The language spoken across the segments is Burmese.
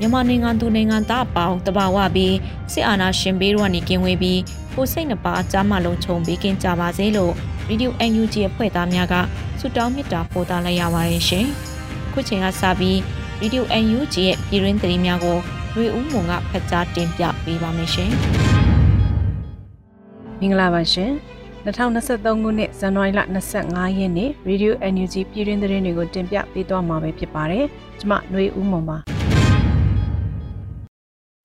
မြန်မာနိုင်ငံသူနိုင်ငံသားအပေါင်းတဘာဝပြီးစစ်အာဏာရှင်ဘေးတို့ကနေကင်းဝေးပြီးကိုစိတ်နှပါအကြမ်းမလုံးချုံပေးကင်းကြပါစေလို့ဗီဒီယို UNG အဖွဲ့သားများကဆုတောင်းမေတ္တာပို့သလိုက်ရပါတယ်ရှင်။ခုချိန်ကစပြီးဗီဒီယို UNG ရဲ့ပြည်ရင်းသတင်းများကိုရွေဦးမွန်ကဖတ်ကြားတင်ပြပေးပါမယ်ရှင်။မင်္ဂလာပါရှင်။2023ခုနှစ်ဇန်နဝါရီလ25ရက်နေ့ Radio NUG ပြည်တွင်းသတင်းတွေကိုတင်ပြပေးသွားမှာပဲဖြစ်ပါတယ်။ကျွန်မຫນွေဦးမွန်ပါ။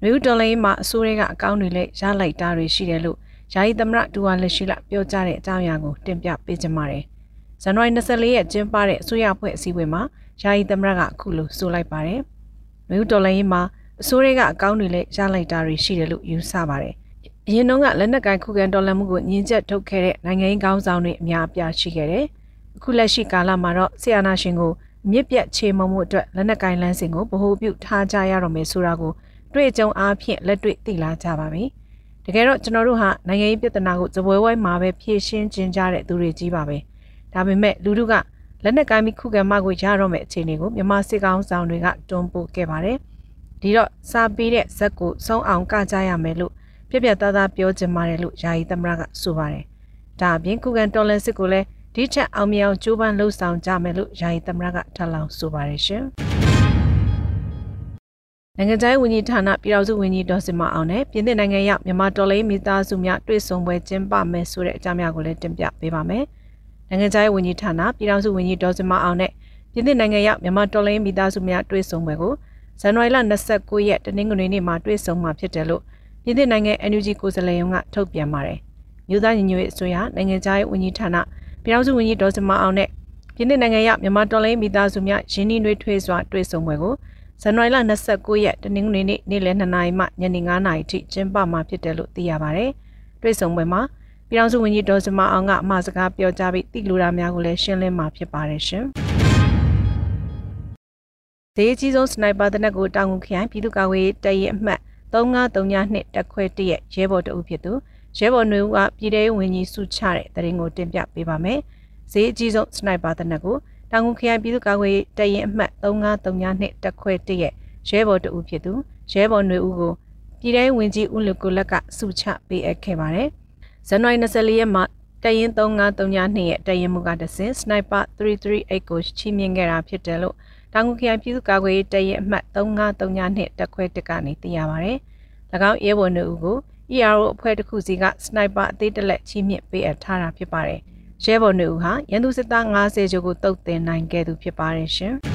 နယူးဒေါ်လိန်မှာအစိုးရကအကောင့်တွေလည်းရလိုက်တာတွေရှိတယ်လို့ယာယီသမရဒူဝါလက်ရှိလပြောကြားတဲ့အကြောင်းအရာကိုတင်ပြပေးကြပါမယ်။ဇန်နဝါရီ24ရက်ကျင်းပတဲ့အစိုးရအဖွဲ့အစည်းအဝေးမှာယာယီသမရကအခုလိုဆိုလိုက်ပါတယ်။နယူးဒေါ်လိန်မှာအစိုးရကအကောင့်တွေလည်းရလိုက်တာတွေရှိတယ်လို့ယူဆပါတယ်။အရင်တုန်းကလက်နက်ကိုင်ခုခံတော်လှန်မှုကိုညှဉ်းချက်ထုတ်ခဲ့တဲ့နိုင်ငံရေးခေါင်းဆောင်တွေအများအပြားရှိခဲ့တယ်။အခုလက်ရှိကာလမှာတော့ဆီယနာရှင်ကိုမြစ်ပြတ်ချေမှုမှုအတွက်လက်နက်ကိုင်လမ်းစဉ်ကိုဗဟိုပြုထားကြရတော့မယ်ဆိုတာကို တွေ့ကြုံအားဖြင့်လက်တွေ့သိလာကြပါပြီ။တကယ်တော့ကျွန်တော်တို့ဟာနိုင်ငံရေးပြဿနာကိုဇပွဲဝိုင်းမှာပဲဖြေရှင်းခြင်းကြတဲ့သူတွေကြီးပါပဲ။ဒါပေမဲ့လူတို့ကလက်နက်ကိုင်းပြီးခုခံမှကိုရတော့မယ့်အခြေအနေကိုမြန်မာစစ်ကောင်ဆောင်တွေကတွန်းပို့ခဲ့ပါတယ်။ဒီတော့စာပေးတဲ့ဇက်ကိုဆုံးအောင်ကကြရမယ်လို့ပြပြသားသားပြောချင်ပါတယ်လို့ယာယီသမရကဆိုပါတယ်။ဒါအပြင်ခုခံတော်လန်စစ်ကိုလည်းဒီချက်အောင်မြောင်ကြိုးပမ်းလှုပ်ဆောင်ကြမယ်လို့ယာယီသမရကထပ်လောင်းဆိုပါတယ်ရှင်။ နိုင်ငံခြားရေးဝန်ကြီးဌာနပြည်ထောင်စုဝန်ကြီးဒေါ်စင်မအောင်နဲ့ပြည်သစ်နိုင်ငံရောက်မြန်မာတော်လိုင်းမိသားစုများတွေ့ဆုံပွဲကျင်းပမယ်ဆိုတဲ့အကြောင်းအရာကိုလည်းတင်ပြပေးပါမယ်။နိုင်ငံခြားရေးဝန်ကြီးဌာနပြည်ထောင်စုဝန်ကြီးဒေါ်စင်မအောင်နဲ့ပြည်သစ်နိုင်ငံရောက်မြန်မာတော်လိုင်းမိသားစုများတွေ့ဆုံပွဲကိုဇန်နဝါရီလ29ရက်တနင်္ဂနွေနေ့မှာတွေ့ဆုံမှာဖြစ်တယ်လို့ပြည်သစ်နိုင်ငံ NUG ကိုယ်စားလှယ်ရုံးကထုတ်ပြန်ပါတယ်။မြို့သားညီညွတ်ရေးအစိုးရနိုင်ငံခြားရေးဝန်ကြီးဌာနပြည်ထောင်စုဝန်ကြီးဒေါ်စင်မအောင်နဲ့ပြည်သစ်နိုင်ငံရောက်မြန်မာတော်လိုင်းမိသားစုများရင်းနှီးနှွေးထွေးစွာတွေ့ဆုံပွဲကို ဇန်နဝါရီလ29ရက်တနင်္ဂနွေနေ့နေ့လယ်2နာရီမှညနေ9နာရီထိကျင်းပမှာဖြစ်တယ်လို့သိရပါတယ်။တွေ့ဆုံပွဲမှာပြည်ထောင်စုဝန်ကြီးဒေါ်စမအောင်ကအမှာစကားပြောကြားပြီးတိလူရာများကိုလည်းရှင်းလင်းမှာဖြစ်ပါတယ်ရှင်။ဈေးကြီးဆုံးစနိုက်ပါတနက်ကိုတောင်ငူခရိုင်ပြည်သူ့ကာကွယ်ရေးတရင်အမှတ်3932တက်ခွဲတရက်ရဲဘော်တအုပ်ဖြစ်သူရဲဘော်နှွေဦးကပြည်ထောင်ဝင်ကြီးစုချတဲ့တရင်ကိုတင်ပြပေးပါမယ်။ဈေးအကြီးဆုံးစနိုက်ပါတနက်ကို တောင်ငူခရိုင်ပြည်သူ့ကာကွယ်ရေးတရင်အမှတ်3932တက်ခွဲတရက်ရဲဘော်တဦးဖြစ်သူရဲဘော်ຫນွေဦးကိုပြည်ထောင်ဝင်ကြီးဦးလူကိုလက်ကစုချပေးအပ်ခဲ့ပါတယ်။ဇန်နဝါရီ24ရက်မှာတရင်3932ရဲ့တရင်မှုကတဆင်စနိုက်ပါ338ကိုချီးမြှင့်ခဲ့တာဖြစ်တယ်လို့တောင်ငူခရိုင်ပြည်သူ့ကာကွယ်ရေးတရင်အမှတ်3932တက်ခွဲတက်ကနေသိရပါတယ်။၎င်းရဲဘော်ຫນွေဦးကို ERO အဖွဲ့တစ်ခုစီကစနိုက်ပါအသေးတလက်ချီးမြှင့်ပေးအပ်ထားတာဖြစ်ပါတယ်။ ရဲဘော်နှုတ်ဟာရန်သူစစ်သား90ကျော်ကိုတုတ်တင်နိုင်ခဲ့သူဖြစ်ပါတယ်ရှင်။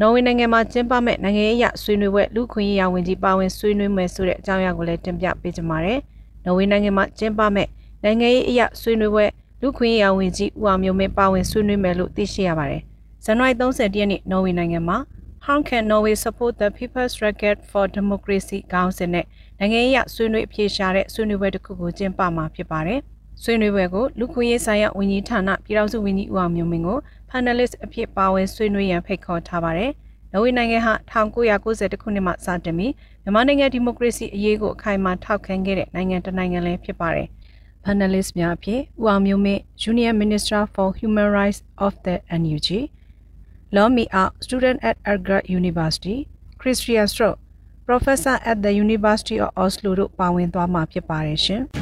နော်ဝေနိုင်ငံမှာကျင်းပမဲ့နိုင်ငံရေးအရဆွေးနွေးပွဲလူခွင့်ရေးရာဝန်ကြီးပါဝင်ဆွေးနွေးမယ်ဆိုတဲ့အကြောင်းအရာကိုလည်းတင်ပြပေးကြပါမယ်။နော်ဝေနိုင်ငံမှာကျင်းပမဲ့နိုင်ငံရေးအရဆွေးနွေးပွဲလူခွင့်ရေးရာဝန်ကြီးဦးအောင်မျိုးမင်းပါဝင်ဆွေးနွေးမယ်လို့သိရှိရပါတယ်။ဇန်နဝါရီ30ရက်နေ့နော်ဝေနိုင်ငံမှာ How can Norway support the People's Racket for Democracy ခေါင်းစဉ်နဲ့နိုင်ငံရေးအဆွေးနွေးအပြေရှားတဲ့ဆွေးနွေးပွဲတစ်ခုကိုကျင်းပမှာဖြစ်ပါတယ်။ ဆွေးနွေးပွဲကိုလူခွင့်ရေးဆိုင်ရာဝန်ကြီးဌာနပြည်ထောင်စုဝန်ကြီးဦးအောင်မျိုးမင်းကို panelist အဖြစ်ပါဝင်ဆွေးနွေးရန်ဖိတ်ခေါ်ထားပါတယ်။နော်ဝေနိုင်ငံဟာ1990ခုနှစ်မှစတင်ပြီးမြန်မာနိုင်ငံဒီမိုကရေစီအရေးကိုအခိုင်အမာထောက်ခံခဲ့တဲ့နိုင်ငံတစ်နိုင်ငံလည်းဖြစ်ပါတယ်။ panelist များအဖြစ်ဦးအောင်မျိုးမင်း Junior Minister for Human Rights of the NUG Lomi Out student at Ergra University Christian Stroh Professor at the University of Oslo တို့ပါဝင်သွားမှာဖြစ်ပါတယ်ရှင်။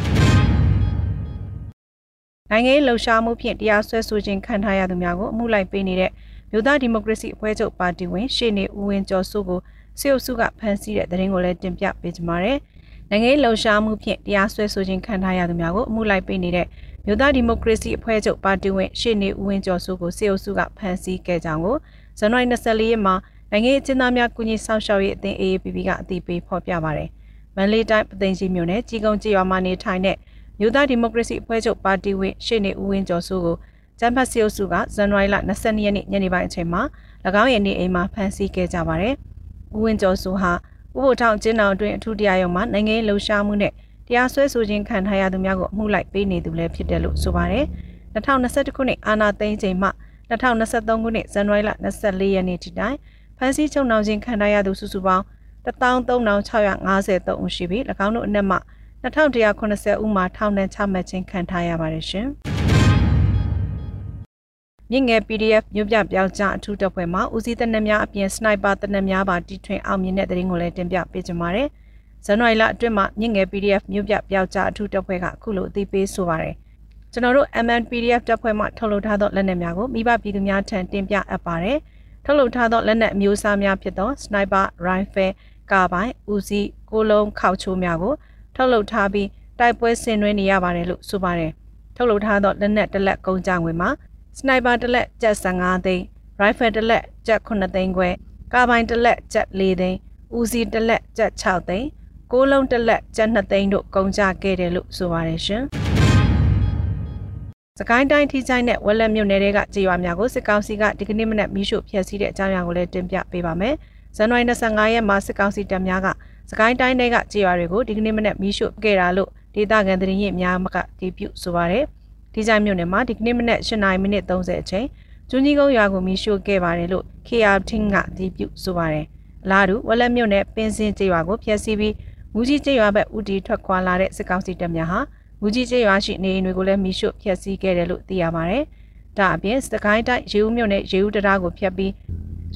နိုင်ငံရေးလှုပ်ရှားမှုဖြင့်တရားစွဲဆိုခြင်းခံထားရသူများကိုအမှုလိုက်ပေးနေတဲ့မြို့သားဒီမိုကရေစီအဖွဲ့ချုပ်ပါတီဝင်ရှေ့နေဦးဝင်းကျော်စုကိုစစ်အုပ်စုကဖမ်းဆီးတဲ့သတင်းကိုလည်းတင်ပြပေးကြပါမယ်။နိုင်ငံရေးလှုပ်ရှားမှုဖြင့်တရားစွဲဆိုခြင်းခံထားရသူများကိုအမှုလိုက်ပေးနေတဲ့မြို့သားဒီမိုကရေစီအဖွဲ့ချုပ်ပါတီဝင်ရှေ့နေဦးဝင်းကျော်စုကိုစစ်အုပ်စုကဖမ်းဆီးခဲ့ကြောင်းကိုဇန်နဝါရီ24ရက်မှာနိုင်ငံရေးအကျဉ်းသားများကုညီဆောင်ရှောက်ရေးအသင်း AAPP ကအတည်ပြုဖော်ပြပါတယ်။မန္တလေးတိုင်းပသိမ်ကြီးမြို့နယ်ကြီးကုန်းကြေးရွာမှာနေထိုင်တဲ့ မြို့သားဒီမိုကရေစီအဖွဲ့ချုပ်ပါတီဝင်ရှေ့နေဦးဝင်းကျော်စုကိုကျန်းဖတ်စီအုပ်စုကဇန်နဝါရီလ22ရက်နေ့ညနေပိုင်းအချိန်မှာ၎င်းရဲ့နေအိမ်မှာဖမ်းဆီးခဲ့ကြပါတယ်။ဦးဝင်းကျော်စုဟာဥပိုလ်ထောင်ကျင်းတော်အတွင်းအထူးတရားရုံးမှာနိုင်ငံရေးလှုပ်ရှားမှုနဲ့တရားစွဲဆိုခြင်းခံထားရသူများကိုအမှုလိုက်ပေးနေသူလည်းဖြစ်တယ်လို့ဆိုပါတယ်။2021ခုနှစ်အာဏာသိမ်းချိန်မှ2023ခုနှစ်ဇန်နဝါရီလ24ရက်နေ့ထိတိုင်ဖမ်းဆီးချုပ်နှောင်ခြင်းခံထားရသူစုစုပေါင်း13653ဦးရှိပြီး၎င်းတို့အနက်မှ 2180ဦးမှာထောင်ဒဏ်ချမှတ်ခြင်းခံထားရပါတယ်ရှင်။မြင့်ငယ် PDF မြို့ပြပြောက်ကြားအထူးတပ်ဖွဲ့မှဦးစီးတပ်နက်များအပြင်စနိုက်ပါတပ်နက်များပါတီထွင်အောင်မြင်တဲ့တရင်ကိုလည်းတင်ပြပေးကြပါမယ်။ဇန်နဝါရီလအတွင်းမှာမြင့်ငယ် PDF မြို့ပြပြောက်ကြားအထူးတပ်ဖွဲ့ကအခုလိုအသိပေးဆိုပါရယ်။ကျွန်တော်တို့ MN PDF တပ်ဖွဲ့မှထုတ်လုပ်ထားသောလက်နက်များကိုမိဘပြည်သူများထံတင်ပြအပ်ပါတယ်။ထုတ်လုပ်ထားသောလက်နက်အမျိုးအစားများဖြစ်သော Sniper Rifle ကာပိုင်ဦးစီးကိုလုံးခောက်ချိုးများကို ထုတ်လုပ်ထားပြီးတိုက်ပွဲဆင်နွှဲနေရပါတယ်လို့ဆိုပါတယ်။ထုတ်လုပ်ထားသောလက်နက်တစ်လက်ကုန်ကြငွေမှာစနိုက်ပါတစ်လက်ကျပ်15သိန်းရိုင်ဖယ်တစ်လက်ကျပ်9သိန်းခွဲကာဘိုင်တစ်လက်ကျပ်4သိန်းဦးစီးတစ်လက်ကျပ်6သိန်းကိုးလုံးတစ်လက်ကျပ်2သိန်းတို့ကုန်ကြခဲ့တယ်လို့ဆိုပါတယ်ရှင်စကိုင်းတိုင်းထိချိုင်းနဲ့ဝက်လက်မြို့နယ်တွေကကြေးရွာများကိုစစ်ကောင်စီကဒီကနေ့မနက်မီးရှို့ဖျက်ဆီးတဲ့အကြောင်းအရာကိုလည်းတင်ပြပေးပါမယ်။ဇန်နဝါရီ25ရက်မှာစစ်ကောင်စီတပ်များက စကိုင်းတိုင်းတွေကကြေးရွာတွေကိုဒီကနေ့မနက်မီးရှို့ခဲ့တာလို့ဒေသခံသတင်းရင်းများကတီးပြုဆိုပါရယ်။ဒီကြိုင်မြို့နယ်မှာဒီကနေ့မနက်8:30မိနစ်30အချိန်ကျွန်းကြီးကုန်းရွာကိုမီးရှို့ခဲ့ပါတယ်လို့ KR Team ကအတည်ပြုဆိုပါတယ်။အလားတူဝက်လက်မြို့နယ်ပင်းစင်ကျေးရွာကိုဖျက်ဆီးပြီးမူကြီးကျေးရွာဘက်ဦးတီထွက်ခွာလာတဲ့စစ်ကောင်စီတပ်များဟာမူကြီးကျေးရွာရှိနေအိမ်တွေကိုလည်းမီးရှို့ဖျက်ဆီးခဲ့တယ်လို့သိရပါတယ်။ဒါအပြင်စကိုင်းတိုင်းရေဦးမြို့နယ်ရေဦးတရားကိုဖျက်ပြီး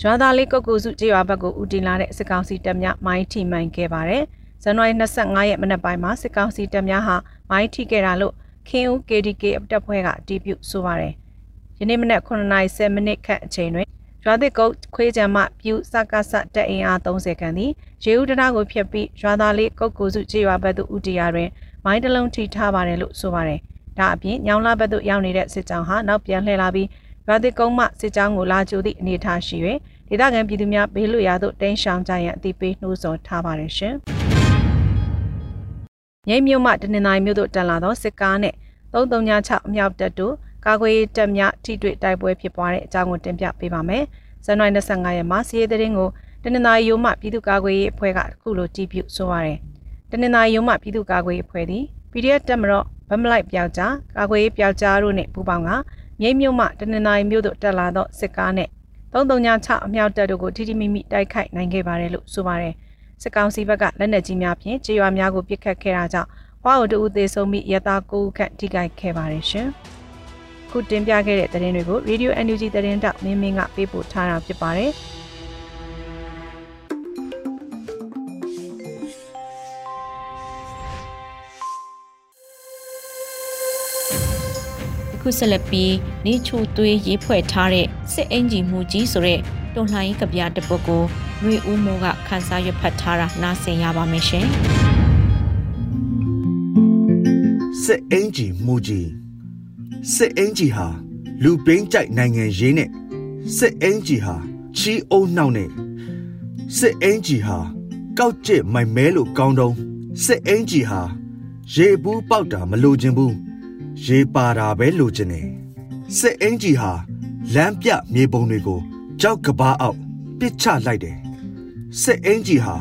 ရွာသားလေးကုတ်ကူစုကျေးရွာဘက်ကိုဦးတင်လာတဲ့စစ်ကောင်စီတပ်များမိုင်းထိမှန်ခဲ့ပါတယ်။ဇန်နဝါရီ25ရက်မနက်ပိုင်းမှာစစ်ကောင်စီတပ်များဟာမိုင်းထိခဲ့တာလို့ခင်ဦး KDK တပ်ဖွဲ့ကအတည်ပြုဆိုပါတယ်။ယနေ့မနက်9:10မိနစ်ခန့်အချိန်တွင်ရွာသစ်ကုတ်ခွေးကြံမှပြူစကားဆတက်အင်အား30ခန်းသည်ရေဦးတရကိုဖျက်ပြီးရွာသားလေးကုတ်ကိုစုခြေရွာဘက်သို့ဦးတရာတွင်မိုင်းတလုံးထိထားပါတယ်လို့ဆိုပါတယ်။ဒါအပြင်ညောင်လာဘက်သို့ရောက်နေတဲ့စစ်ကြောင်းဟာနောက်ပြန်လှည့်လာပြီး ရွာသစ်ကုန်းမှစစ်ကြောင်းကိုလာကြိုသည့်အနေအထားရှိ၍ဒေသခံပြည်သူများဘေးလွတ်ရာသို့တင်းရှောင်ကြရန်အသိပေးနှိုးဆော်ထားပါတယ်ရှင်။မြိတ်မြို့မှတနင်္သာရီမြို့သို့တက်လာသောစစ်ကားနဲ့336အမြောက်တပ်တို့ကာကွယ်ရေးတပ်များထိတွေ့တိုက်ပွဲဖြစ်ပွားတဲ့အကြောင်းကိုတင်ပြပေးပါမယ်။ဇန်နဝါရီ25ရက်မှာစီးရဲသတင်းကိုတနင်္သာရီရိုးမှပြည်သူ့ကာကွယ်ရေးအဖွဲ့ကအခုလိုတည်ပြုဆိုပါရယ်။တနင်္သာရီရိုးမှပြည်သူ့ကာကွယ်ရေးအဖွဲ့သည် PDF တပ်မတော်ဗမလိုက်ပြောက်ကြားကာကွယ်ရေးပြောက်ကြားတို့နှင့်ပူးပေါင်းက မြိတ်မြို့မှတနင်္သာရီမြို့သို့တက်လာသောစစ်ကားနှင့်336အမြောက်တပ်တို့ကိုထိထိမိမိတိုက်ခိုက်နိုင်ခဲ့ပါတယ်လို့ဆိုပါတယ်။စစ်ကောင်စီဘက်ကလက်နက်ကြီးများဖြင့်ကြေးရွာများကိုပစ်ခတ်ခဲ့တာကြောင့်ဝါအိုတူဦးသေးဆုံးပြီးရတာကိုခန့်ထိခိုက်ခဲ့ပါတယ်ရှင်။ခုတင်ပြခဲ့တဲ့သတင်းတွေကို Radio NUG သတင်းတောက်မင်းမင်းကပေးပို့ထားတာဖြစ်ပါတယ်။ ခုဆက်လက်ပြီးနေချိုသွေးရေးဖွဲ့ထားတဲ့စစ်အင်ဂျီမူကြီးဆိုတဲ့တွန်လှန်ရေးကဗျာတစ်ပုဒ်ကိုຫນွေဦးမိုးကခန်းစားရွက်ဖတ်ထားတာနားဆင်ရပါမယ်ရှင်စစ်အင်ဂျီမူကြီးစစ်အင်ဂျီဟာလူပင်းကြိုက်နိုင်ငံရင်းနဲ့စစ်အင်ဂျီဟာချီအုံနှောက်နဲ့စစ်အင်ဂျီဟာကောက်ကျစ်မိုင်မဲလို့ကောင်းတုံးစစ်အင်ဂျီဟာရေဘူးပေါက်တာမလိုချင်ဘူး ရေပါတာပဲလိုချင်တယ်စစ်အင်ဂျီဟာလမ်းပြမြေပုံတွေကိုကြောက်ကဘာအောက်ပစ်ချလိုက်တယ်စစ်အင်ဂျီဟာ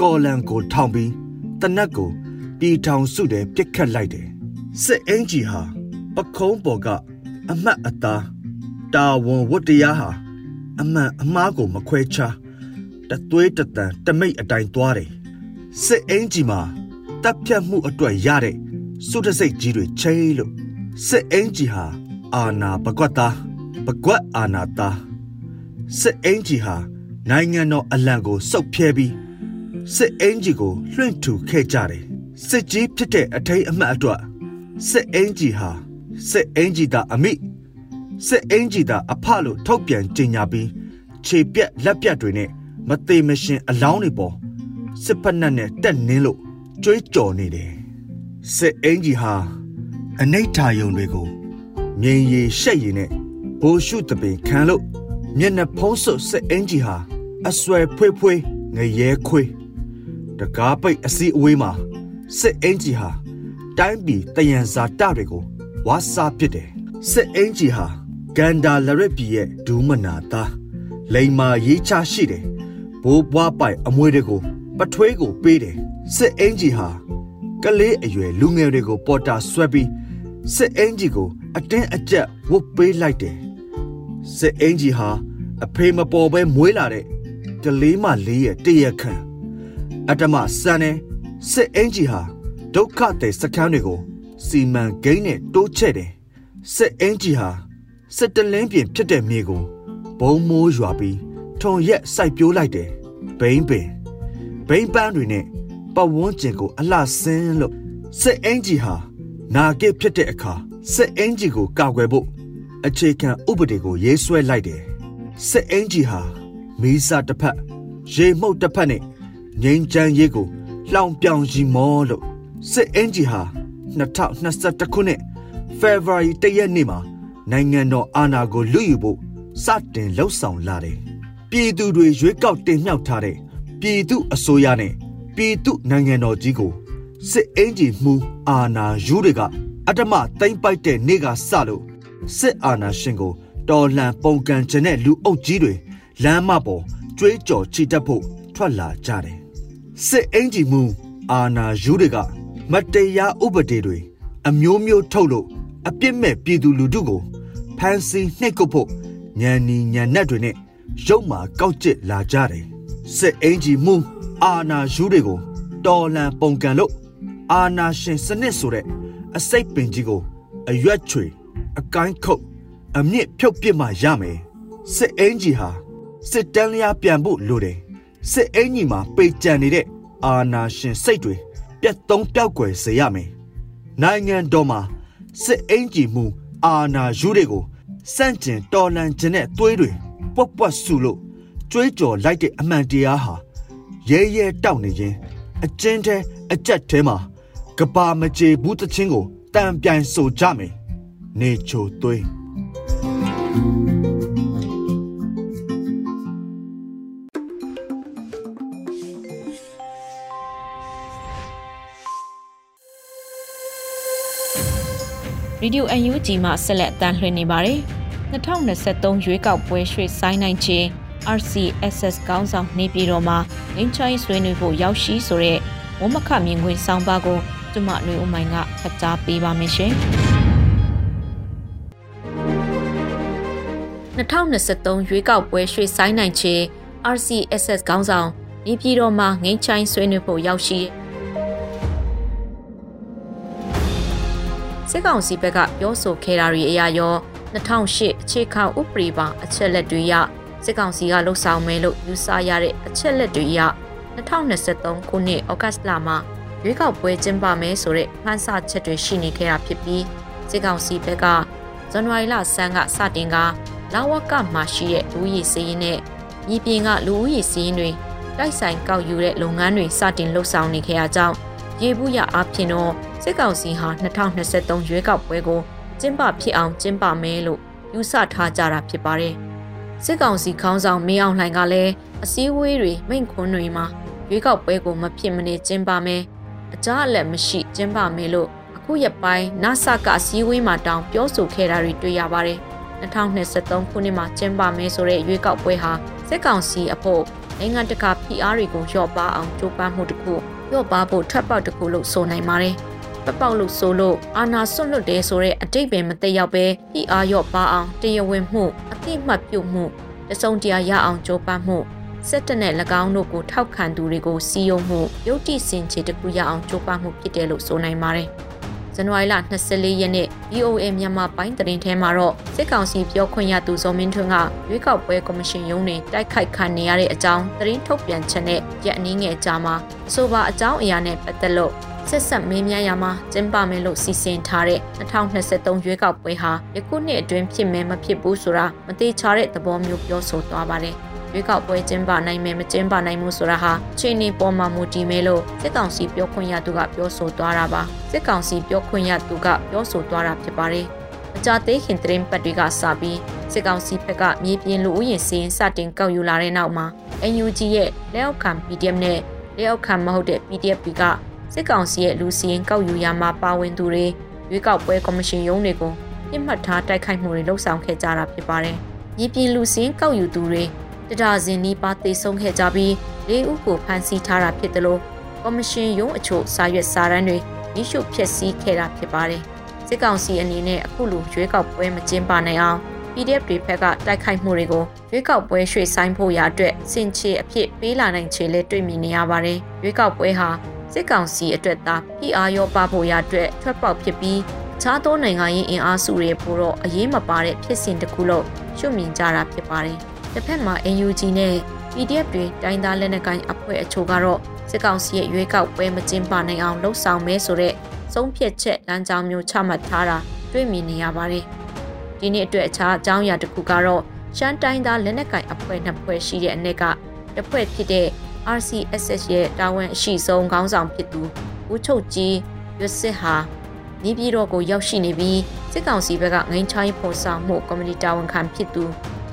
ကော်လန်ကိုထောင်ပြီးတနက်ကိုပြည်ထောင်စုတယ်ပြစ်ခတ်လိုက်တယ်စစ်အင်ဂျီဟာပခုံးပေါ်ကအမတ်အသားတာဝန်ဝတ္တရားဟာအမှန်အမှားကိုမခွဲခြားတသွေးတတန်တမိတ်အတိုင်းသွားတယ်စစ်အင်ဂျီမှာတပ်ဖြတ်မှုအတွက်ရတဲ့ စုတစိတ်ကြီးတွေချိလို့စစ်အင်ဂျီဟာအာနာပကွက်သားပကွက်အာနာသားစစ်အင်ဂျီဟာနိုင်ငံတော်အလံကိုစုပ်ဖြဲပြီးစစ်အင်ဂျီကိုလွှင့်ထူခဲ့ကြတယ်စစ်ကြီးဖြစ်တဲ့အထိန်အမှတ်အတွက်စစ်အင်ဂျီဟာစစ်အင်ဂျီတာအမိစစ်အင်ဂျီတာအဖလို့ထုတ်ပြန်ကြေညာပြီးခြေပြက်လက်ပြက်တွေနဲ့မသေးမရှင်အလောင်းတွေပေါ်စစ်ဖက်နဲ့နဲ့တက်နင်းလို့ကြွေးကြော်နေတယ် စစ်အင်ဂျီဟာအနိဋ္ဌာယုံတွေကိုမြင်ရည်ရှက်ရည်နဲ့ဘိုးရှုတပင်ခံလို့မျက်နှာဖုံးစွပ်စစ်အင်ဂျီဟာအဆွဲဖွေးဖွေးငရဲခွေးတကားပိတ်အစီအဝေးမှာစစ်အင်ဂျီဟာတိုင်းပြည်တယံဇာတတွေကိုဝါစာပစ်တယ်စစ်အင်ဂျီဟာကန်ဒါလရက်ပြည်ရဲ့ဒူးမနာသားလိန်မာရေးချရှိတယ်ဘိုးဘွားပိုင်အမွေတွေကိုပထွေးကိုပေးတယ်စစ်အင်ဂျီဟာ ကလေးအရွယ်လူငယ်တွေကိုပေါ်တာဆွဲပြီးစစ်အင်ဂျီကို အတင်းအကျပ်ဝုတ်ပေးလိုက်တယ်စစ်အင်ဂျီဟာအဖေမပေါ်ပဲမွေးလာတဲ့ကလေးမလေးရဲ့တရခံအတ္တမစံနေစစ်အင်ဂျီဟာဒုက္ခတဲ့စကမ်းတွေကိုစီမံကိန်းနဲ့တိုးချဲ့တယ်စစ်အင်ဂျီဟာစစ်တလင်းပြင်ဖြစ်တဲ့မြေကိုဘုံမိုးရွာပြီးထုံရက်စိုက်ပျိုးလိုက်တယ်ဘိန်းပင်ဘိန်းပန်းတွေနဲ့ ပတ်ဝန်းကျင်ကိုအလှဆင်းလို့စစ်အင်ဂျီဟာနာကစ်ဖြစ်တဲ့အခါစစ်အင်ဂျီကိုကာကွယ်ဖို့အခြေခံဥပဒေကိုရေးဆွဲလိုက်တယ်စစ်အင်ဂျီဟာမီးစာတစ်ဖက်ရေမှုတ်တစ်ဖက်နဲ့ငိမ့်ချမ်းရေးကိုလှောင်ပြောင်ရီမောလို့စစ်အင်ဂျီဟာ2021ခုနှစ်ဖေဖော်ဝါရီတရက်နေ့မှာနိုင်ငံတော်အာဏာကိုလွတ်ယူဖို့စတင်လှုပ်ဆောင်လာတယ်ပြည်သူတွေရွေးကောက်တင်မြှောက်ထားတဲ့ပြည်သူအစိုးရနဲ့ ပြည်သူနိုင်ငံတော်ကြီးကိုစစ်အင်ဂျီမှုအာဏာယူတွေကအတ္တမသိမ့်ပိုက်တဲ့နေ့ကစလို့စစ်အာဏာရှင်ကိုတော်လှန်ပုန်ကန်ခြင်းတဲ့လူအုပ်ကြီးတွေလမ်းမပေါ်ကြွေးကြော်ချီတက်ဖို့ထွက်လာကြတယ်စစ်အင်ဂျီမှုအာဏာယူတွေကမတရားဥပဒေတွေအမျိုးမျိုးထုတ်လို့အပြစ်မဲ့ပြည်သူလူထုကိုဖမ်းဆီးနှိပ်ကွပ်ဖို့ညံနီညံနက်တွေနဲ့ရုပ်မာကောက်ကျစ်လာကြတယ်စစ်အင်ဂျီမှု အာနာယူတွေကိုတော်လန်ပုံကန်လို့အာနာရှင်စနစ်ဆိုတဲ့အစိတ်ပင်ကြီးကိုအရွက်ချွေအကိုင်းခုတ်အမြင့်ဖြုတ်ပစ်မှရမယ်စစ်အင်ဂျီဟာစစ်တန်းလျားပြန်ဖို့လိုတယ်စစ်အင်ဂျီမှာပေကြံနေတဲ့အာနာရှင်စိတ်တွေပြတ်သုံးပြောက်ွယ်စေရမယ်နိုင်ငံတော်မှာစစ်အင်ဂျီမှုအာနာယူတွေကိုစန့်ကျင်တော်လန်ခြင်းနဲ့သွေးတွေပွက်ပွက်ဆူလို့ကြွေးကြော်လိုက်တဲ့အမှန်တရားဟာ ရဲရဲတောက်နေခြင်းအကျဉ်းတဲ့အကြက်ထဲမှာကဘာမကြေဘူးတချင်းကိုတံပြိုင်ဆိုကြမယ်နေချိုသွေးရေဒီယို UNG မှဆက်လက်အသံလွှင့်နေပါတယ်။2023ရွေးကောက်ပွဲရွှေ့ဆိုင်းနိုင်ခြင်း RCSS ကောင်းဆောင်နေပြည်တော်မှာငင်းချိုင်းဆွေးနွေးဖို့ရောက်ရှိဆိုတဲ့ဝမခမြင်ကွင်းဆောင်ပါကိုကျမຫນွေဦးမိုင်ကဖတ်ကြားပေးပါမယ်ရှင်။2023ရွေးကောက်ပွဲရွှေ့ဆိုင်းနိုင်ခြင်း RCSS ကောင်းဆောင်နေပြည်တော်မှာငင်းချိုင်းဆွေးနွေးဖို့ရောက်ရှိစစ်ကောင်စီဘက်ကပြောဆိုခဲ့တာတွေအရာရော2008အခြေခံဥပဒေပါအချက်လက်တွေရ စစ်ကောင်စီကလှုပ်ဆောင်မယ်လို့ယူဆရတဲ့အချက်လက်တွေရ2023ခုနှစ်ဩဂတ်လမှာရွေးကောက်ပွဲကျင်းပမယ်ဆိုတဲ့မှန်းဆချက်တွေရှိနေခဲ့တာဖြစ်ပြီးစစ်ကောင်စီဘက်ကဇန်နဝါရီလဆန်းကစတင်ကလာဝကမှာရှိတဲ့လူဦးရေစည်းရင်းနဲ့မြေပြင်ကလူဦးရေစည်းရင်းတွေတိုက်ဆိုင်ကောက်ယူတဲ့လုပ်ငန်းတွေစတင်လှုပ်ဆောင်နေခဲ့ရကြောင်းရေဘူးရအဖြစ်တော့စစ်ကောင်စီဟာ2023ရွေးကောက်ပွဲကိုကျင်းပဖြစ်အောင်ကျင်းပမယ်လို့ယူဆထားကြတာဖြစ်ပါတယ်။ စစ်ကောင်စီခေါင်းဆောင်မင်းအောင်လှိုင်ကလည်းအစည်းအဝေးတွေမိန့်ခွန်းတွေမှာရွေးကောက်ပွဲကိုမဖြစ်မနေကျင်းပမယ်။အကြအလက်မရှိကျင်းပမယ်လို့အခုရက်ပိုင်းနာဆာကအစည်းအဝေးမှာတောင်းပြောဆိုခဲ့တာတွေတွေ့ရပါတယ်။2023ခုနှစ်မှာကျင်းပမယ်ဆိုတဲ့ရွေးကောက်ပွဲဟာစစ်ကောင်စီအဖို့နိုင်ငံတကာ PR တွေကိုလျှော့ပါအောင်ကြိုးပမ်းမှုတစ်ခုလျှော့ပါဖို့ထပ်ပေါက်တစ်ခုလို့ဆိုနိုင်ပါတယ်။ ပပောက်လို့ဆိုလို့အာနာစွန့်လွတ်တယ်ဆိုတဲ့အတိတ်ပင်မသက်ရောက်ပဲဤအာရော့ပါအောင်တရားဝင်မှုအတိမတ်ပြုတ်မှုတစုံတရာရအောင်ကြိုးပမ်းမှုစစ်တပ်နဲ့၎င်းတို့ကိုထောက်ခံသူတွေကိုစီယုံမှုရုပ်တိစင်ချေတကူရအောင်ကြိုးပမ်းမှုဖြစ်တယ်လို့ဆိုနိုင်ပါတယ်။ဇန်နဝါရီလ24ရက်နေ့ EOA မြန်မာပိုင်းတရင်ထဲမှာတော့စစ်ကောင်စီပြောခွင့်ရသူဇော်မင်းထွန်းကရွေးကောက်ပွဲကော်မရှင်ရုံးတွင်တိုက်ခိုက်ခံနေရတဲ့အကြောင်းသတင်းထုတ်ပြန်ချက်နဲ့ရက်အနည်းငယ်ကြာမှာအဆိုပါအကြောင်းအရာနဲ့ပတ်သက်လို့စ ဆက်ဆက်မေးမြန်းရမှာကျင်းပမယ်လို့စီစဉ်ထားတဲ့2023ရွေးကောက်ပွဲဟာယခုနှစ်အတွင်းဖြစ်မယ်မဖြစ်ဘူးဆိုတာမသေးချာတဲ့သဘောမျိုးပြောဆိုသွားပါတယ်။ရွေးကောက်ပွဲကျင်းပနိုင်မယ်မကျင်းပနိုင်ဘူးဆိုတာဟာချိန်နေပေါ်မှာမူတည်မယ်လို့စစ်ကောင်စီပြောခွင့်ရသူကပြောဆိုသွားတာပါ။စစ်ကောင်စီပြောခွင့်ရသူကပြောဆိုသွားတာဖြစ်ပါတယ်။အကြသေးခင်သတင်းပတ်တွေကစပြီးစစ်ကောင်စီဘက်ကမြေပြင်လူဦးရေစင်းစတင်ကောက်ယူလာတဲ့နောက်မှာ NUG ရဲ့လက်အောက်ခံ PDF နဲ့လက်အောက်ခံမဟုတ်တဲ့ PDF တွေက စစ်ကောင်စီရဲ့လူစီရင်ကောက်ယူရမှာပါဝင်သူတွေရွေးကောက်ပွဲကော်မရှင်ရုံးတွေကိုပြစ်မှတ်ထားတိုက်ခိုက်မှုတွေလှုပ်ဆောင်ခဲ့ကြတာဖြစ်ပါတယ်။မြေပြင်လူစီရင်ကောက်ယူသူတွေတဒါဇင်နီးပါးသေဆုံးခဲ့ကြပြီးလေးဦးကိုဖမ်းဆီးထားတာဖြစ်တယ်လို့ကော်မရှင်ရုံးအချို့စာရွက်စာတမ်းတွေရရှိဖျက်ဆီးခဲ့တာဖြစ်ပါတယ်။စစ်ကောင်စီအနေနဲ့အခုလိုရွေးကောက်ပွဲမကျင်းပနိုင်အောင် PDF တွေဘက်ကတိုက်ခိုက်မှုတွေကိုရွေးကောက်ပွဲရွှေ့ဆိုင်းဖို့ရာအတွက်စင်ချေအဖြစ်ပေးလာနိုင်ခြေလဲတွေ့မြင်နေရပါတယ်။ရွေးကောက်ပွဲဟာ စစ်ကောင်စီအတွက်သာပြည်အားရောပါဖို့ရာအတွက်ထွက်ပေါက်ဖြစ်ပြီးအခြားသောနိုင်ငံရေးအင်အားစုတွေပိုတော့အရေးမပါတဲ့ဖြစ်စဉ်တစ်ခုလို့ရှုမြင်ကြတာဖြစ်ပါတယ်။တစ်ဖက်မှာ NUG နဲ့ PDF တွေတိုင်းသားလက်နက်ကိုင်အဖွဲ့အချို့ကတော့စစ်ကောင်စီရဲ့ရွေးကောက်ပွဲမကျင်းပနိုင်အောင်လှုံ့ဆော်မဲဆိုတဲ့ဆုံးဖြတ်ချက်လမ်းကြောင်းမျိုးချမှတ်ထားတာတွေ့မြင်နေရပါတယ်။ဒီနေ့အတွက်အခြားအကြောင်းအရာတစ်ခုကတော့ရှမ်းတိုင်းသားလက်နက်ကိုင်အဖွဲ့နှစ်ဖွဲ့ရှိတဲ့အ ਨੇ ကတစ်ဖွဲ့ဖြစ်တဲ့ RCSS ရဲ့တာဝန်အရှိဆုံးခေါင်းဆောင်ဖြစ်သူဦးချုပ်ကြီးရွတ်စစ်ဟာနေပြည်တော်ကိုရောက်ရှိနေပြီးစစ်ကောင်စီဘက်ကငိမ်းချိုင်းဖော်ဆောင်မှုကော်မတီတာဝန်ခံဖြစ်သူ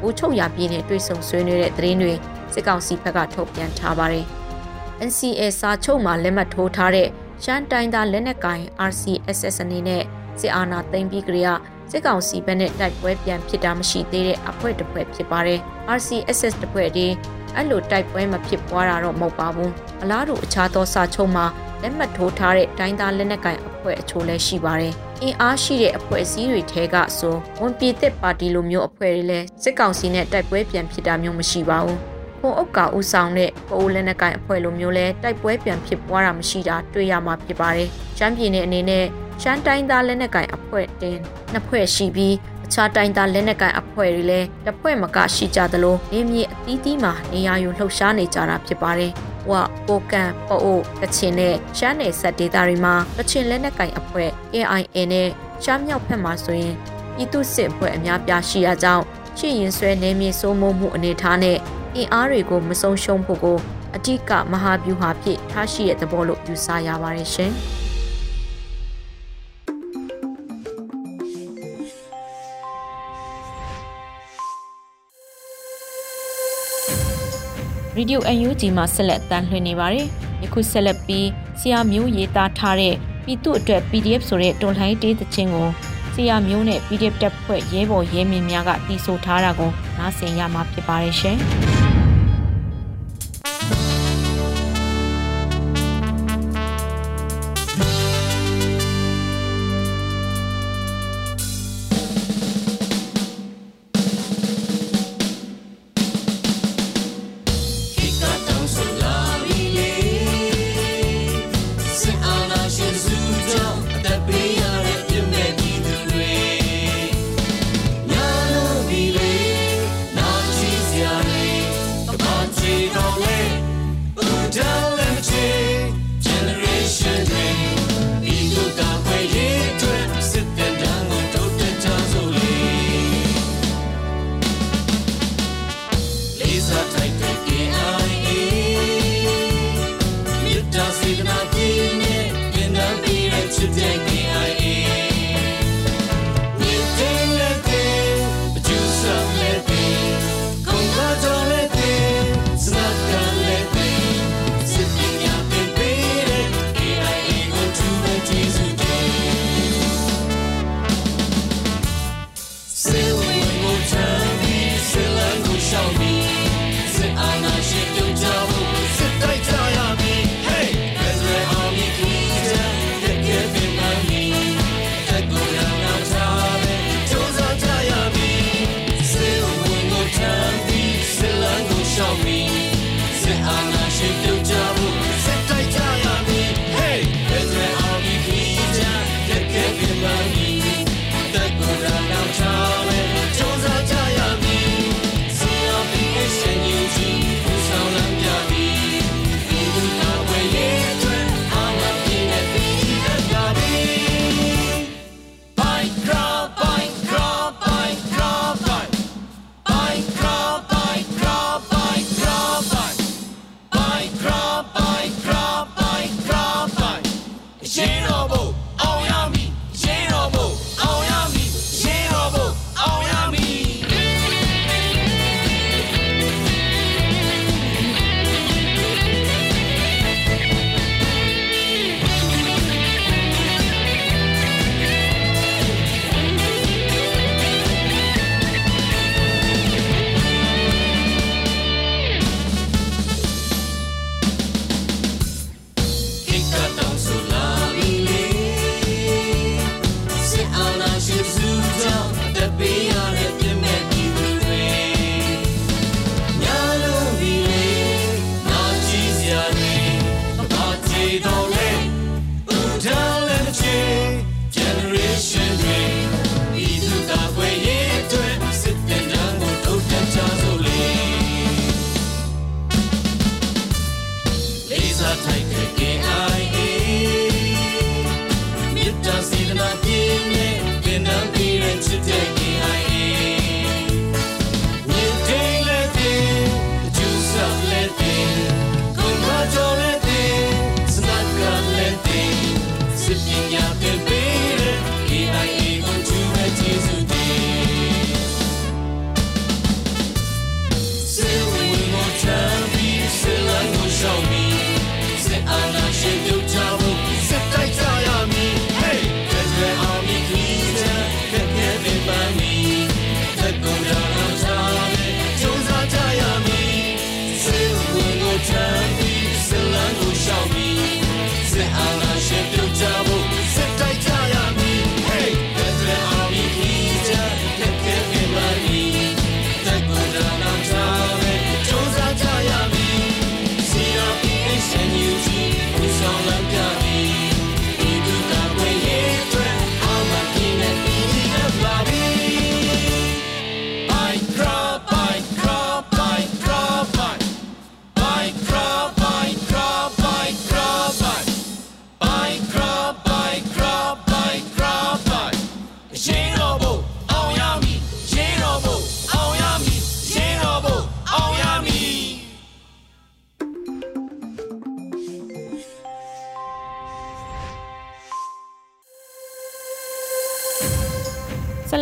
ဦးချုပ်ရပြည်နဲ့တွေ့ဆုံဆွေးနွေးတဲ့သတင်းတွေစစ်ကောင်စီဘက်ကထုတ်ပြန်ထားပါတယ်။ NCA စာချုပ်မှာလက်မှတ်ထိုးထားတဲ့ရှမ်းတိုင်းသားလက်နက်ကိုင် RCSS အနေနဲ့စစ်အာဏာသိမ်းပြီးကြရစစ်ကောင်စီဘက်နဲ့တိုက်ပွဲပြန်ဖြစ်တာမရှိသေးတဲ့အဖွဲ့တစ်ဖွဲ့ဖြစ်ပါတယ်။ RCSS တစ်ဖွဲ့တည်း အဲ့လိုတိုက်ပွဲမဖြစ်ပွားတာတော့မဟုတ်ပါဘူးအလားတူအခြားသောစာချုပ်မှာလက်မှတ်ထိုးထားတဲ့တိုင်းသားလက်နက်ကိုင်အဖွဲ့အချို့လည်းရှိပါတယ်အင်အားရှိတဲ့အဖွဲ့အစည်းတွေထဲကဆိုဝန်ပြည်သက်ပါတီလိုမျိုးအဖွဲ့တွေလည်းစစ်ကောင်စီနဲ့တိုက်ပွဲပြန်ဖြစ်တာမျိုးမရှိပါဘူးခွန်အုပ်ကဦးဆောင်တဲ့ပိုးလက်နက်ကိုင်အဖွဲ့လိုမျိုးလဲတိုက်ပွဲပြန်ဖြစ်ပွားတာမရှိတာတွေ့ရမှာဖြစ်ပါတယ်။ရှမ်းပြည်နယ်အနေနဲ့ရှမ်းတိုင်းသားလက်နက်ကိုင်အဖွဲ့တင်နှစ်ဖွဲ့ရှိပြီး အခြားတိုင်းသားလက်နက်ကိုင်အဖွဲ့တွေလည်းတစ်ဖွဲ့မကရှိကြသလိုနေမြေအသီးသီးမှာနေရာယူလှုပ်ရှားနေကြတာဖြစ်ပါတယ်။ဝပိုကန်ပိုအိုကချင်နဲ့ရှမ်းနယ်ဆက်ဒေသတွေမှာကချင်လက်နက်ကိုင်အဖွဲ့ AIA နဲ့ရှမ်းမြောက်ဘက်မှာဆိုရင်ပြည်သူ့စစ်အဖွဲ့အများပြားရှိရကြောင်းရှင်းရင်ဆွဲနေမြေစိုးမိုးမှုအနေထားနဲ့အင်အားတွေကိုမဆုံးရှုံးဖို့ကိုအဓိကမဟာဗျူဟာဖြစ်ထားရှိတဲ့သဘောလို့ယူဆရပါတယ်ရှင်။ Radio UNG မှာဆက်လက်တန်လှည့်နေပါတယ်။ယခုဆက်လက်ပြီးဆရာမျိုးရေးသားထားတဲ့ပြည်သူအတွက် PDF ဆိုတဲ့တွန်လှိုင်းတေးသချင်းကိုဆရာမျိုးနဲ့ PDF တပ်ဖွဲ့ရဲဘော်ရဲမင်းများကတီးဆိုထားတာကိုနားဆင်ရမှာဖြစ်ပါတယ်ရှင်။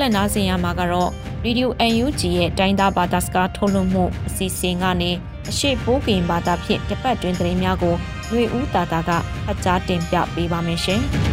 လက်နားဆင်ရမှာကတော့ Radio UNG ရဲ့တိုင်းသားဘာသာစကားထုတ်လွှင့်မှုအစီအစဉ်ကနေအရှိပိုးကင်ဘာသာဖြင့်တပတ်တွင်သတင်းများကိုຫນွေဦးတာတာကအကြားတင်ပြပေးပါမယ်ရှင်။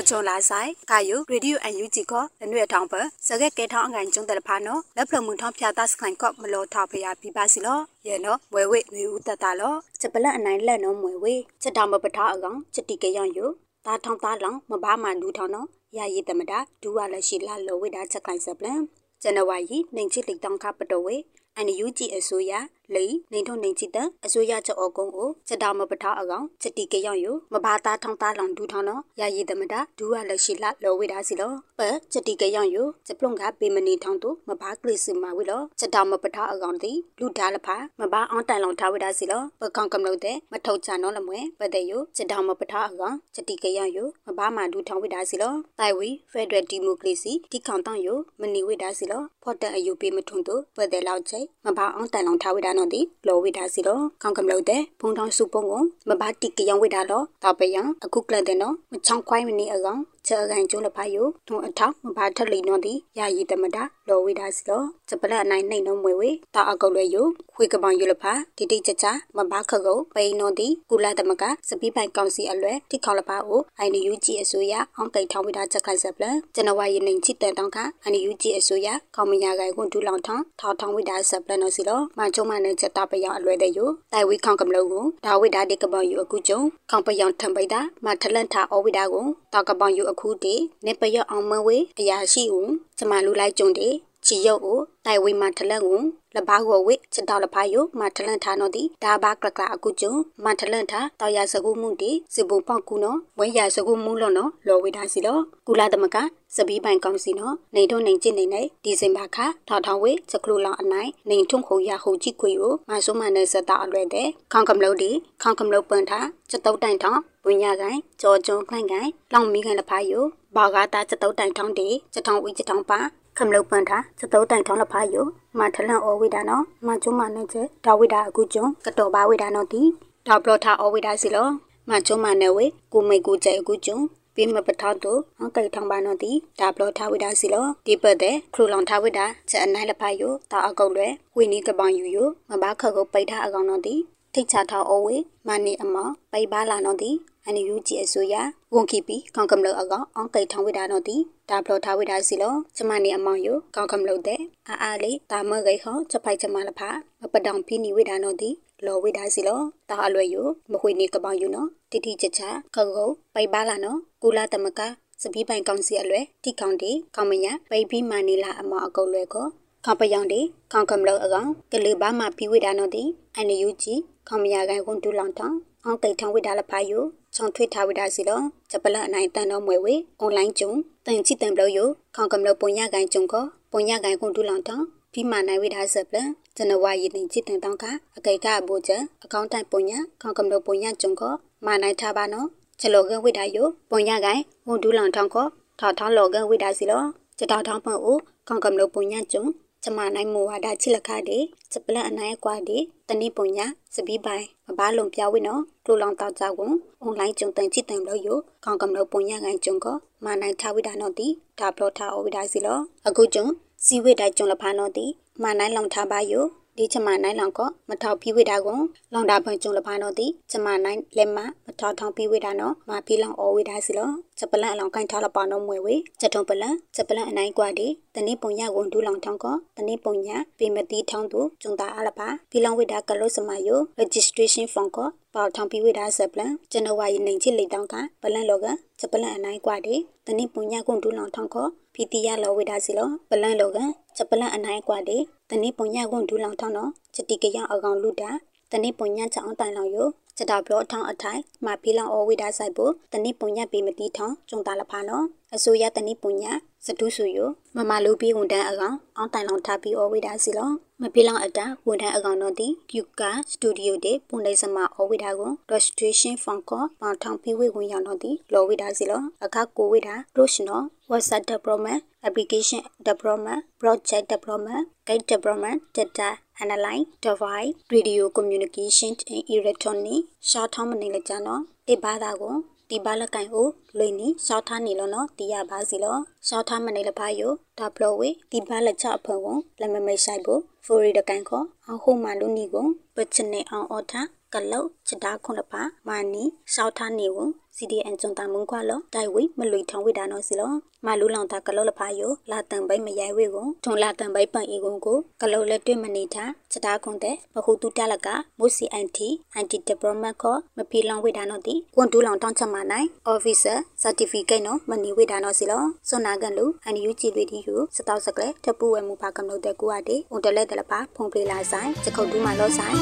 အချုံလာဆိုင်ကာယုရေဒီယိုအန်ယူဂျီကလနွေထောင်ပစကဲကဲထောင်းအငိုင်ကျုံတယ်ဖာနော်လက်ဖလမှုထောင်းဖြာတာစခိုင်ကော့မလောထောက်ဖရာပြပါစီလောရဲနော်ဝဲဝဲငွေဦးတတလောချက်ပလက်အနိုင်လက်နော်မွေဝဲချက်တောင်မပထားအကောင်ချက်တီကရောင်ယုတာထောင်းသားလောင်မဘာမှလူထောင်းနော်ရရည်တမတာဒူဝါလက်ရှိလာလောဝဲတာချက်ခိုင်စပလန်ဇန်နဝါရီနိုင်ချစ်လိတောင်ခပတော်ဝဲအန်ယူဂျီအစိုးရ လိနေထုံနေချစ်တဲ့အစိုးရချက်အကုန်းကိုချက်တော်မပထားအကောင်ချက်တီကရောက်ယူမဘာသားထောင်းသားလောင်ဒူထောင်းနော်ရာရည်သမတာဒူရလက်ရှိလာလောဝေတာစီလောပချက်တီကရောက်ယူချက်ပလုံကပေမနေထောင်းတို့မဘာကလစ်စမဝေလောချက်တော်မပထားအကောင်တီလူဒါလဖာမဘာအောင်တိုင်လောင်ထားဝေတာစီလောပကောင်ကမလို့တဲ့မထုတ်ချနော်လမွဲပတဲ့ယူချက်တော်မပထားအကောင်ချက်တီကရောက်ယူမဘာမှဒူထောင်းဝေတာစီလောတိုင်ဝီဖက်ဒရယ်ဒီမိုကရေစီတီခေါန်တောင်းယူမနီဝေတာစီလောဖော်တဲ့အယူပေးမထွန်းတို့ပတဲ့လောက်ချိမဘာအောင်တိုင်လောင်ထားဝေတာနော်တီလောဝေတာစီလောခေါကံလို့တဲ့ဖုံထောင်းစုပုံကိုမဘာတိကယောင်ဝိတာလောတောက်ပယံအခုကလတဲ့နော်မချောင်းခွိုင်းမနေအကောင် ချေကန်ကျုံးလဖာယိုထုံအထောက်မဘာထက်လီနော်ဒီယာယီတမတာလောဝိတာစီလောစပလက်အနိုင်နှိမ့်နော်မွေဝေတာအကုတ်လွဲယိုခွေကပောင်ယိုလဖာတိတိချချမဘာခကုတ်ပိန်နော်ဒီကုလာတမကစပီးပိုင်ကောင်စီအလွဲတိခေါလဖာကိုအိုင်နယူဂျီအစိုးရအောင်ကိတ်ထောင်းဝိတာချက်ခိုင်စပလန်ဇန်နဝါရီနိုင်ချစ်တန်တောင်းခအိုင်နယူဂျီအစိုးရကောင်မညာကိုင်ကွန်ဒူလောင်ထောင်းထောင်းထောင်းဝိတာစပလန်နော်စီလောမချုံမနဲ့ချက်တာပယောင်အလွဲတဲ့ယိုတိုင်ဝီခေါကမလို့ကိုဒါဝိတာဒီကပောင်ယူအခုကျုံခေါပယောင်ထံပိတာမထလန့်ထာအဝိတာကိုတောက်ကပောင်ယူအခုတီနေပရအောင်မဝေအရာရှိဦးကျမလူလိုက်ကျုံတီ ချီရုပ်ကိုတိုင်ဝေမထလန့်ကိုလဘာကိုဝိချတောက်လဖာယိုမထလန့်ထာနော်တီဒါဘာကလကအခုကျုံမထလန့်ထာတောက်ရစကုမှုတီစပူပေါက်ကူနော်ဝဲရစကုမှုလောနော်လောဝေတာစီလောကုလာတမကစပီးပိုင်ကောင်စီနော်နေထုံနေကျင့်နေနေဒီဇင်ဘာခထောက်ထောင်ဝေစကလူလောင်အနိုင်နေထုံခုရဟုကြည့်ခွေကိုမဆုမနဲ့စတာအလွဲတဲ့ခေါင်ကမလို့ဒီခေါင်ကမလို့ပန်ထားစတုတ်တိုင်ထောင်ဝင်းရကိုင်ကြော်ကျုံခိုင်ကိုင်လောင်မီခိုင်လဖာယိုဘာဂါတာစတုတ်တိုင်ထောင်တီစထောင်ဝီစထောင်ပါ ခမလုတ်ပန်တာစတုတ်တိုင်ထောင်းလဖာယိုမထလန်အောဝိဒါနော်မချုံမနဲ့ကျဒါဝိဒါအခုကျုံကတော်ပါဝိဒါနော်တီဒါဘလထာအောဝိဒါစီလောမချုံမနဲ့ဝေကိုမိကူကျဲအခုကျုံပြမပထောက်တို့အကိထောင်ပါနော်တီဒါဘလထာဝိဒါစီလောဒီပတ်တဲ့ခရူလောင်ထာဝိဒါချက်အနိုင်လဖာယိုတာအကုတ်လွဲဝိနီကပောင်ယူယိုမဘာခကုတ်ပိတ်ထားအကောင်နော်တီထိတ်ချထောက်အောဝေမနီအမောပိတ်ပါလာနော်တီ အန်ယူဂျီအစိုးရဝန်ကီပီကောင်ကမလို့အကောင်အောင်ကိထောင်ဝိဒါနော်တီဒါဘလထားဝိဒါစီလောကျမနေအမောင်ယကောင်ကမလို့တဲ့အာအားလေးတာမဂိခေါချက်ဖိုက်ချမလဖာမပတောင်ဖီနီဝိဒါနော်တီလောဝိဒါစီလောတာအလွယ်ယမခွေနေကပောင်ယူနော်တိတိချချခကုတ်ပိုက်ပါလာနော်ကူလာတမကစပီးပိုင်ကောင်စီအလွယ်တိကောင်တီကောင်မညာပိတ်ပြီးမာနီလာအမောအကုတ်လွယ်ကိုခေါပယောင်တီခေါကမလို့အကောင်ကလေးဘာမှပြီးဝိဒါနော်တီအန်ယူဂျီခေါမညာကိုင်ဝန်တူလောင်တောင် အောင်ကိထောင်ဝိဒါလဖာယိုချောင်းထွေးထားဝိဒါစီလောဂျပလအနိုင်တန်တော်မွေဝေအွန်လိုင်းကျုံတန်ချီတန်ဘလို့ယိုခေါကမလို့ပုံရကိုင်ကျုံကပုံရကိုင်ကွန်တူလောင်တောင်ပြီးမှနိုင်ဝိဒါဆပ်လဇန်နဝါရီတင်ချီတန်တောင်ကအကိကအဘူချအကောင့်တိုင်ပုံရခေါကမလို့ပုံရကျုံကမနိုင်ထားပါနော်ချလောကဝိဒါယိုပုံရကိုင်ဝန်တူလောင်တောင်ကထောက်ထောင်းလောကဝိဒါစီလောချတောက်ထောင်းပေါ့ဦးခေါကမလို့ပုံရကျုံ ကျမနိုင်မူဝါဒချိလခတဲ့စပလန်အနိုင်ကွာတဲ့တနိပုံညာစပီးပိုင်မဘာလုံပြဝိနော်ကလိုလောင်တောက်ကြကွန်အွန်လိုင်းကျုံတန်ချစ်တန်လို့ယခေါင်ကမလို့ပုံညာကန်ကျုံကမနိုင်ထားဝိဒါနော်တီဒါဘလော့ထားအဝိဒါစီလောအခုကျုံစီဝိတိုင်ကျုံလဖာနော်တီမနိုင်လောင်ထားပါယ ဒီချမနိုင်လောင်ကမထောက်ပြီးဝိတာကွန်လောင်တာဖွင့်ကျုံလဖာနော်တီချမနိုင်လက်မမထောက်ထောင်ပြီးဝိတာနော်မဖီလောင်အဝိဒါစီလောချက်ပလန်အလောင်ကိုင်းထားလပါနော်မွေဝေချက်ထုံပလန်ချက်ပလန်အနိုင်ကွာဒီတနေ့ပုံရဝန်ဒူလောင်ထောင်းကတနေ့ပုံညာပေမတိထောင်းသူကျုံတာအလပါဖီလောင်ဝိတာကလို့စမယို registration form ကပေါထောင်ပြီးဝိတာဆက်ပလန်ကျွန်တော်ဝါရီနေချစ်လိတောင်းကပလန်လောကချက်ပလန်အနိုင်ကွာဒီတနေ့ပုံညာကွန်ဒူလောင်ထောင်းက ဖီတီရလောဝိတာစီလောပလန်လောကချက်ပလန်အနိုင်ကွာဒီတနေ့ပုံညာကွန်ဒူလောင်ထောင်းတော့ချက်တီကရအကောင်လူတာ တနေ့ပုံညာချောင်းတိုင်လောင်ယိုစတာဘလောထောင်းအထိုင်မဖီလောင်အဝိဒါဆိုင်ဖို့တနိပုံညပေမတိထောင်းကျုံတာလဖာနော်အစိုးရတနိပုံညစတုဆူယမမလူပြီးဝန်တန်းအကောင်အောင်းတိုင်လောင်ထားပြီးအဝိဒါစီလောမဖီလောင်အတာဝန်တန်းအကောင်တော့ဒီကျူကာစတူဒီယိုတဲ့ပုံလေးစမအဝိဒါကို registration form ကပေါထောင်းပြီးဝေဝင်ရောက်တော့ဒီလောဝိဒါစီလောအခါကိုဝိဒါ professional website development application development project development guide development data analyze device radio communication and electronic ရှောက်ထောင်းမနေလကြနော်ဒီဘာသာကိုဒီဘာလကန်ကိုလွင်နီရှောက်ထားနေလို့နော်တီးရပါစီလို့ရှောက်ထားမနေလဖာယိုဒါဘလဝေဒီဘာလချအဖုံကိုလမမိတ်ဆိုင်ဖို့ဖိုရီတကန်ခေါအဟုမလူနီကိုပချနေအောင်အော်ထား ကလောက်ချတာခွန်လပါမာနီရှောက်ထားနေဝ CDN ကျုံတာမုန်ခွာလောတိုင်ဝိမလွိထောင်ဝိဒါနောစီလောမလူလောင်တာကလောလဖာယိုလာတန်ပိမရိုင်ဝေကိုထုံလာတန်ပိပန်ဤကုံကိုကလောလက်တွေ့မနေတာချတာခွန်တဲ့ဘခုတူတလကမုစီအန်တီအန်တီဒီပလိုမတ်ခေါ်မပီလောင်ဝိဒါနောတီကွန်တူလောင်တောင်းချက်မနိုင် officer certificate နော်မနီဝိဒါနောစီလောစွန်နာကန်လူအန်ယူဂျီရီဒီယူစတောက်စကလေတပူဝဲမူပါကမလို့တဲ့ကူအတေဦးတလက်တလပါဖုန်ပလီလာဆိုင်ချက်ခုတ်တူးမလောဆိုင်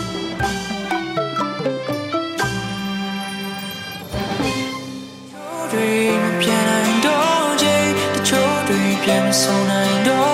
တွေမပြန်နိုင်တော့ချိန်တချို့တွေပြန်မဆုံးနိုင်တော့